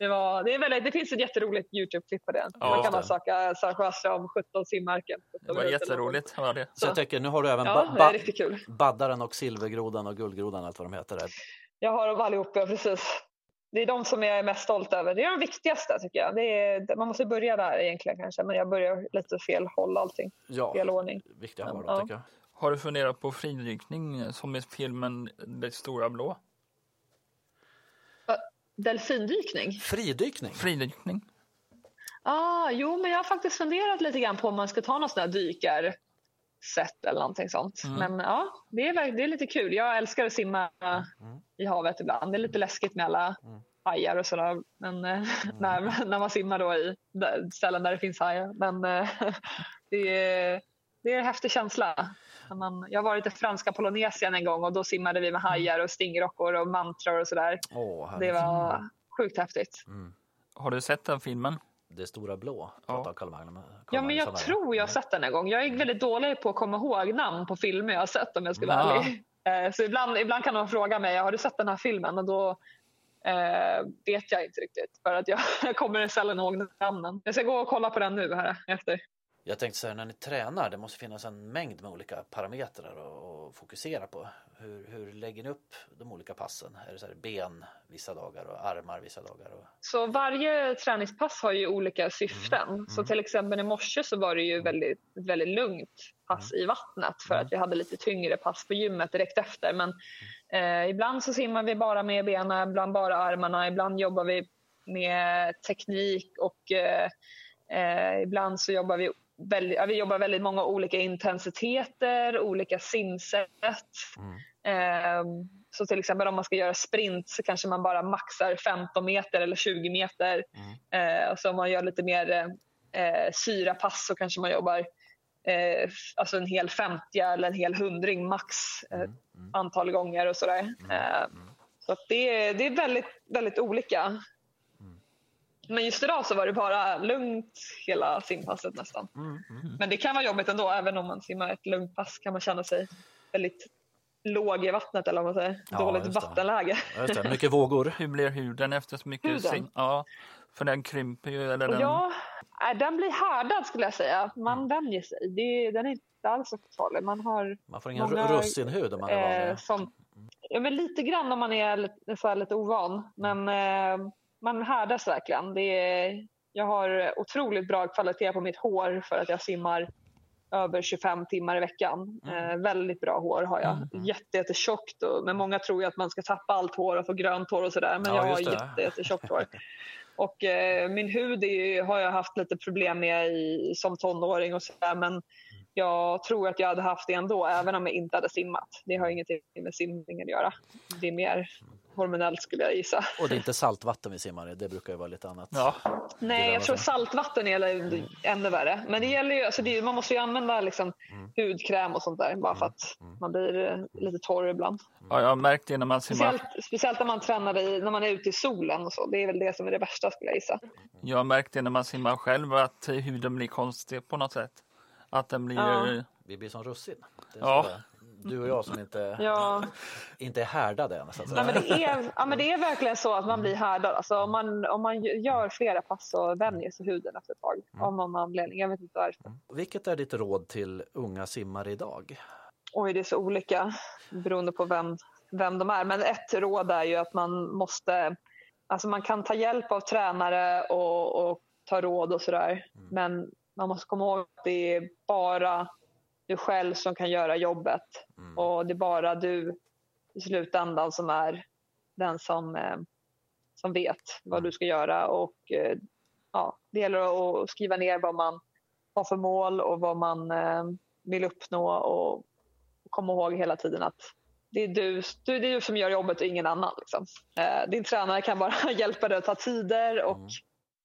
det, var, det, är väldigt, det finns ett jätteroligt Youtube-klipp på det. Man kan bara det. söka Sara Sjöström 17 simmärken. det var jätteroligt. Var det. Så jag tänker, nu har du även Ja, ba- det är ba- kul. baddaren och silvergrodan och guldgrodan, allt vad de heter. Där. Jag har dem allihopa, precis. Det är de som jag är mest stolt över. Det är de viktigaste tycker jag. Det är, man måste börja där egentligen kanske, men jag börjar lite fel håll allting. Ja, Fel ordning. viktiga har de, Ja. tycker jag. Har du funderat på fridykning som i filmen Det stora blå? Delfindykning? Fridykning? Fridykning? Ah, jo, men jag har faktiskt funderat lite grann på om man ska ta någon sån här dykarsätt eller någonting sånt. Mm. Men ja, det är, det är lite kul. Jag älskar att simma i havet ibland. Det är lite läskigt med alla Mm. hajar och sådär. Men eh, när, när man simmar då i ställen där det finns hajar. Men eh, det, är, det är en häftig känsla. Man, jag har varit i franska Polynesien en gång och då simmade vi med hajar och stingrockor och mantrar och sådär. Åh, Det var sjukt häftigt. Mm. Har du sett den filmen? Det stora blå, Ja. Carl Magnum. Carl Ja, men jag Magnusson tror jag har sett den en gång. Jag är väldigt dålig på att komma ihåg namn på filmer jag har sett om jag ska vara Ja. ärlig. Eh, Så ibland, ibland kan de fråga mig, har du sett den här filmen? Och då eh, vet jag inte riktigt för att jag, jag kommer sällan ihåg namnen. Jag ska gå och kolla på den nu här efter. Jag tänkte så här, när ni tränar, det måste finnas en mängd med olika parametrar att fokusera på. Hur, hur lägger ni upp de olika passen? Är det så här ben vissa dagar och armar vissa dagar? Och... Så varje träningspass har ju olika syften. Så till exempel i morse så var det ju väldigt, ett väldigt lugnt pass i vattnet för att vi hade lite tyngre pass på gymmet direkt efter. Men eh, ibland så simmar vi bara med benen, ibland bara armarna, ibland jobbar vi med teknik och eh, eh, ibland så jobbar vi väldigt, ja, vi jobbar väldigt många olika intensiteter, olika simsätt. Eh, så till exempel om man ska göra sprint så kanske man bara maxar 15 meter eller 20 meter. Eh, och så om man gör lite mer eh, syrapass så kanske man jobbar eh, alltså en hel 50 eller en hel hundring max eh, antal gånger och sådär. Eh, så att det, är- det är väldigt, väldigt olika. Men just idag så var det bara lugnt hela simpasset nästan. Men det kan vara jobbigt ändå. Även om man simmar ett lugnt pass kan man känna sig väldigt låg i vattnet eller vad man säger. Ja, Dåligt vattenläge. Ja, mycket vågor. Hur blir huden efter så mycket Huden? sim? Ja, för den krymper ju. Eller den... ja, äh, den blir härdad skulle jag säga. Man vänjer sig. Det, den är inte alls så farlig. Man har Man får ingen Många, russinhud om man är eh, som, ja, men lite grann om man är lite, så lite ovan. Men eh, man härdas verkligen. Det är, jag har otroligt bra kvalitet på mitt hår för att jag simmar över 25 timmar i veckan. Eh, väldigt bra hår har jag. Jätte, jättetjockt. Och, men många tror att man ska tappa allt hår och få grönt hår och sådär. Men Ja, jag har jätte, jättetjockt hår. Och eh, min hud ju- har jag haft lite problem med i, som tonåring och sådär. Men jag tror att jag hade haft det ändå även om jag inte hade simmat. Det har ingenting med simningen att göra. Det är mer hormonellt skulle jag gissa. Och det är inte saltvatten vi simmar i, det brukar ju vara lite annat. Ja, Nej, jag tror saltvatten är ännu- ännu värre. Men det gäller ju, alltså det, man måste ju använda liksom hudkräm och sånt där bara för att man blir eh, lite torr ibland. ja, jag har märkt det när man simmar. Speciellt, speciellt när man tränar i, när man är ute i solen och så. Det är väl det som är det värsta skulle jag gissa. Jag har märkt det när man simmar själv att huden blir konstig på något sätt. Att den blir... Ja. Vi blir som russin. Det är Ja. så det är. Du och jag som inte, Ja. inte är härdade än. Så att säga. Nej, men det, är, ja, men det är verkligen så att man blir härdad. Alltså, om, man, om man gör flera pass så vänjer sig huden efter ett tag. Av någon anledning. Jag vet inte varför. Vilket är ditt råd till unga simmare idag? Oj, det är så olika beroende på vem, vem de är. Men ett råd är ju att man måste... Alltså man kan ta hjälp av tränare och, och ta råd och sådär. Men man måste komma ihåg att det är bara du själv som kan göra jobbet. Och det är bara du i slutändan som är den som, eh, som vet vad du ska göra. Och eh, ja, Det gäller att skriva ner vad man har för mål och vad man eh, vill uppnå. Och komma ihåg hela tiden att det är du, det är du som gör jobbet och ingen annan. Liksom. Eh, din tränare kan bara hjälpa dig att ta tider och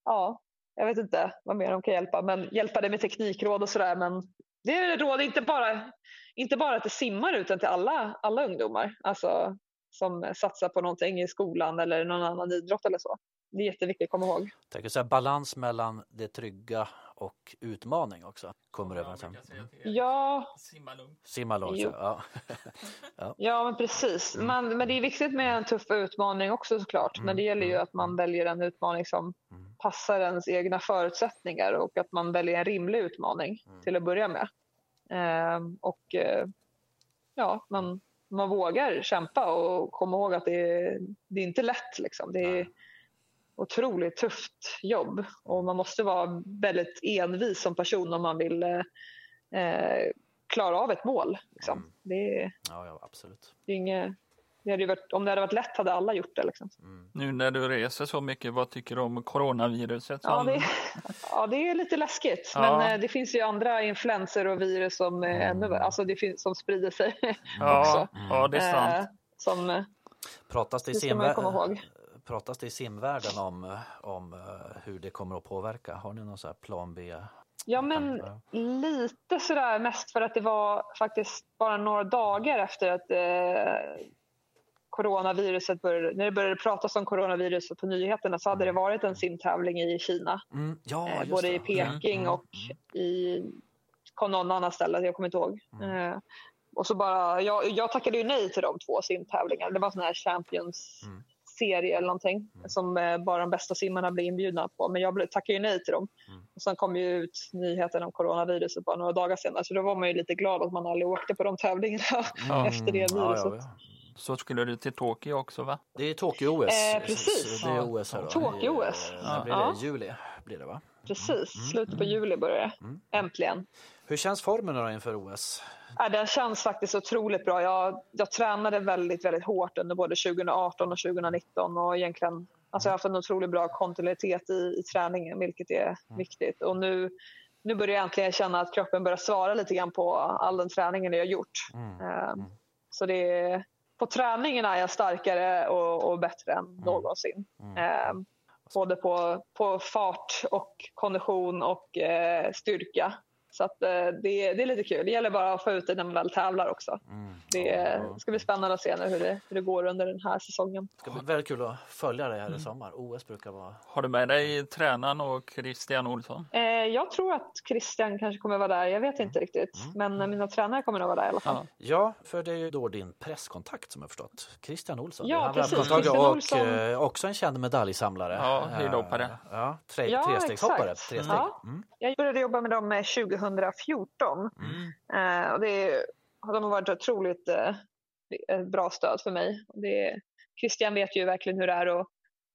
ja, jag vet inte vad mer de kan hjälpa. Men hjälpa dig med teknikråd och sådär. Men det är ett råd inte bara, inte bara till simmare utan till alla, alla ungdomar. Alltså, som satsar på någonting i skolan eller någon annan idrott eller så. Det är jätteviktigt att komma ihåg. Tänker så här, balans mellan det trygga och utmaning också. Kommer över sen. Ja, Simma lugnt. Simma långt. Jo. Ja. Ja, men precis. Men, men det är viktigt med en tuff utmaning också såklart. Men det gäller ju att man väljer en utmaning som passar ens egna förutsättningar och att man väljer en rimlig utmaning till att börja med. Ehm, och eh, ja, man, man vågar kämpa och komma ihåg att det är, det är inte lätt. Liksom. Det är otroligt tufft jobb och man måste vara väldigt envis som person om man vill eh, klara av ett mål. Liksom. Det är, Ja, ja, absolut. det är inget, det hade varit, om det hade varit lätt hade alla gjort det. Liksom. Nu när du reser så mycket, vad tycker du om coronaviruset? Ja, som- det, ja, det är lite läskigt. Ja. Men eh, det finns ju andra influenser och virus som, värre. alltså det finns, som sprider sig. ja, också. ja, det är sant. Eh, som, eh, Pratas det, i Det Pratas det i simvärlden om, om eh, hur det kommer att påverka? Har ni någon så plan B? ja, men lite sådär mest för att det var faktiskt bara några dagar efter att eh, coronaviruset började, när det började pratas om coronaviruset på nyheterna så hade det varit en simtävling i Kina. Mm, ja, Eh, både det. i Peking Mm, och i på någon annan ställe, jag kommer inte ihåg. Eh, och så bara, jag, jag tackade ju nej till de två simtävlingarna. Det var sån här Champions Mm. Serie eller någonting som eh, bara de bästa simmarna blir inbjudna på. Men jag blev- tackade ju nej till dem. Mm. Och sen kom ju ut nyheten om coronaviruset bara några dagar senare. Så då var man ju lite glad att man aldrig åkte på de tävlingarna Ja. efter det Mm, ja, viruset. ja, ja. Så skulle du till Tokyo också va? Det är Tokyo-OS. Eh, precis. Det är OS här då. Tokyo-OS. När blir Ja. det? Juli blir det va? Precis, slutet på juli börjar det. Mm. Äntligen. Hur känns formen då inför OS? Ja, den känns faktiskt otroligt bra. Jag, jag tränade väldigt, väldigt hårt under både 2018 och 2019 och egentligen alltså jag har haft en otroligt bra kontinuitet i, i träningen, vilket är viktigt. Och nu, nu börjar jag äntligen känna att kroppen börjar svara lite grann på all den träningen jag har gjort. Mm. Eh, Så det är, på träningen är jag starkare och, och bättre än någonsin. Både på, på fart och kondition och eh, styrka. Så att, eh, det, det är lite kul. Det gäller bara att få ut det när man väl tävlar också. Mm. Det ska bli spännande att se nu hur det, hur det går under den här säsongen. Det ska bli väldigt kul att följa det här i sommar. OS brukar vara... Har du med dig tränaren och Christian Olsson? Eh, jag tror att Christian kanske kommer vara där. Jag vet inte riktigt. Men eh, mina tränare kommer nog vara där i alla fall. Ja. För det är ju då din presskontakt som jag förstått. Christian Olsson. Ja, precis. Christian och Olsson. eh, också en känd medaljsamlare. Ja, skidhoppare. Eh, Ja, tre, Ja, trestegshoppare. exakt. Tre steg. Ja. Mm. Jag började jobba med dem eh, 2014. Eh, och det är, de har varit otroligt eh, ett bra stöd för mig. Det, Christian vet ju verkligen hur det är att,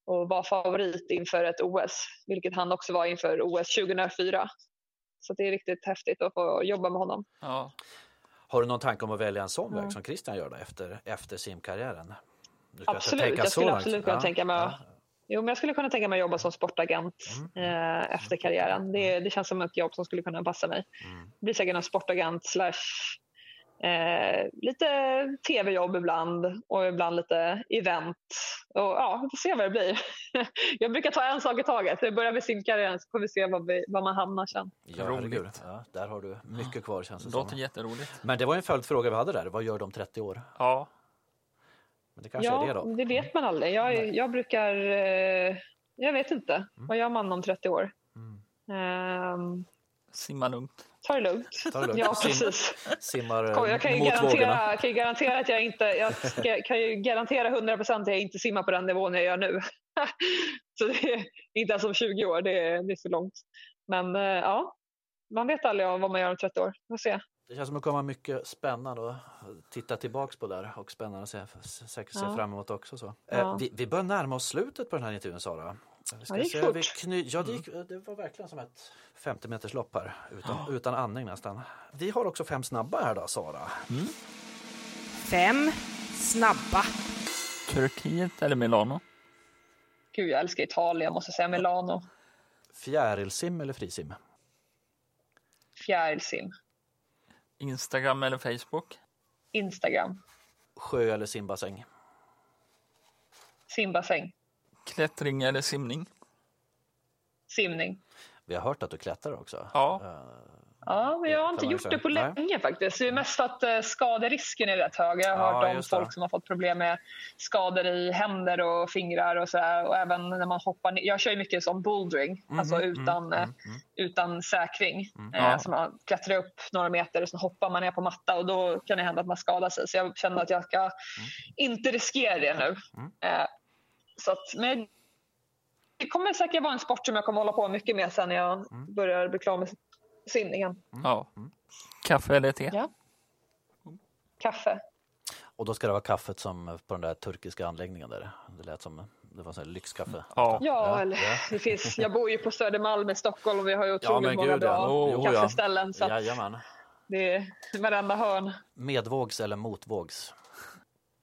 att vara favorit inför ett OS, vilket han också var inför OS 2004. Så det är riktigt häftigt att få jobba med honom. Ja. Har du någon tanke om att välja en sån väg Ja. som Christian gör då, efter, efter simkarriären? Du ska inte Absolut, tänka jag så skulle absolut kunna Ja, tänka mig att-. Jo, men jag skulle kunna tänka mig att jobba som sportagent eh, efter karriären. Det, det känns som ett jobb som skulle kunna passa mig. Mm. Blir säkert en sportagent slash eh, lite tv-jobb ibland och ibland lite event. Och, ja, vi får se vad det blir. jag brukar ta en sak i taget. Det börjar med simkarriären så får vi se var, vi, var man hamnar sen. Ja, Roligt. herregud. Ja, där har du mycket kvar känns det Det låter som. jätteroligt. Men det var en följdfråga vi hade där. Vad gör om 30 år? Ja, Men det kanske ja, är det då? det vet man aldrig. Jag, jag brukar... Eh, jag vet inte. Vad gör man om 30 år? Mm. Ehm, simma lugnt. ta det lugnt. Ta det lugnt. Ja, precis. Simmar eh, Kom, Jag kan ju, mot vågorna. garantera, kan ju garantera att jag inte, jag ska, kan ju garantera 100 procent att jag inte simmar på den nivån jag gör nu. Så det är inte ens om 20 år, det är, det är för långt. Men eh, ja, man vet aldrig vad man gör om 30 år. Vi får se. Det känns som att det kommer mycket spännande att titta tillbaks på där och spännande att se, säkert se Ja. fram emot också. Så. Ja. Eh, vi, vi börjar närma oss slutet på den här intervjun Sara. Vi ska Ja, det gick se, fort. vi kny- ja, det, gick, det var verkligen som ett 50 meters lopp här utan, utan andning nästan. Vi har också fem snabba här då Sara. Fem snabba. Turkiet eller Milano? Gud, jag älskar Italien, jag måste säga Milano. Fjärilsim eller frisim? Fjärilsim. Instagram eller Facebook? Instagram. Sjö eller simbassäng? Simbassäng. Klättring eller simning? Simning. Vi har hört att du klättrar också. Ja. Ja, men jag har inte gjort det på Nej. länge faktiskt. Det är mest för att eh, skaderisken är rätt hög. Jag har Ja, hört om folk som har fått problem med skador i händer och fingrar och så här. Och även när man hoppar ner. Jag kör ju mycket som bouldering, Mhm, alltså mm, utan, eh, utan säkring. Eh, Ja. Så man klättrar upp några meter och så hoppar man ner på matta och då kan det hända att man skadar sig. Så jag känner att jag ska inte riskera det nu. Mm. Så att, men det kommer säkert vara en sport som jag kommer hålla på mycket med sen när jag Mm. börjar bli klar med simningen. Ja. Kaffe eller te? Ja. Kaffe. Och då ska det vara kaffet som på den där turkiska anläggningen där. Det lät som det var så här lyxkaffe. Ja. Ja, Ja, eller ja. det finns, jag bor ju på Södermalm i Stockholm och vi har ju Ja, otroligt men många gud, bra ja. Ja. kaffeställen. Så att Jajamän. det är varenda hörn. Medvågs eller motvågs?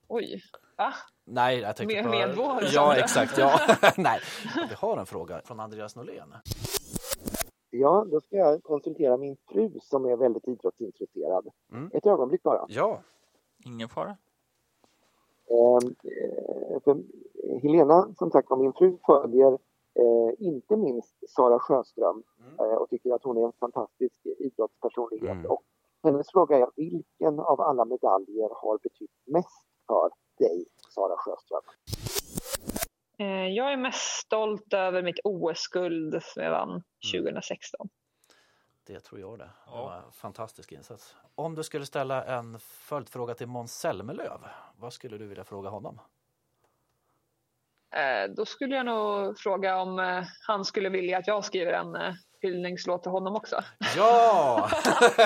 Oj, va? Nej, jag tänkte Med- på... medvåg, sa Ja, exakt. Ja. Nej, vi har en fråga från Andreas Norlén. Ja, då ska jag konsultera min fru som är väldigt idrottsintresserad. Mm. Ett ögonblick bara. Ja, Ingen fara. Ehm, eh, för Helena, som sagt var, min fru följer eh, inte minst Sara Sjöström eh, och tycker att hon är en fantastisk idrottspersonlighet. Mm. Och hennes fråga är vilken av alla medaljer har betytt mest för dig Sara Sjöström? Eh, jag är mest stolt över mitt OS-guld som jag vann 2016. Det tror jag det. Det Ja. var en fantastisk insats. Om du skulle ställa en följdfråga till Måns Zelmerlöw, vad skulle du vilja fråga honom? Eh, Då skulle jag nog fråga om eh, han skulle vilja att jag skriver en hyllningslåt till honom också. Ja!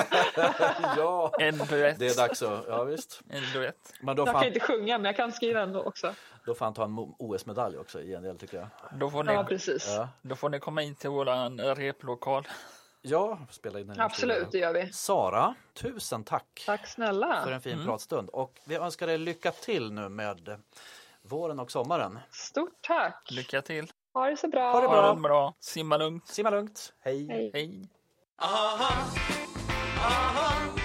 ja! En duett. Det är dags att, ja visst. En duett. Men då Jag får kan han, inte sjunga men jag kan skriva ändå också. Då får han ta en OS-medalj också i gengäld tycker jag. Då får, Ja, ni, precis. Ja, då får ni komma in till våran replokal. ja spela in den. Absolut, det gör vi. Sara, tusen tack Tack snälla. för en fin Mm. pratstund och vi önskar dig lycka till nu med våren och sommaren. Stort tack. Lycka till. Ha det så bra. Ha det Ha det bra. Simma lugnt. Simma lugnt, hej! Hej. Hej. aha, aha.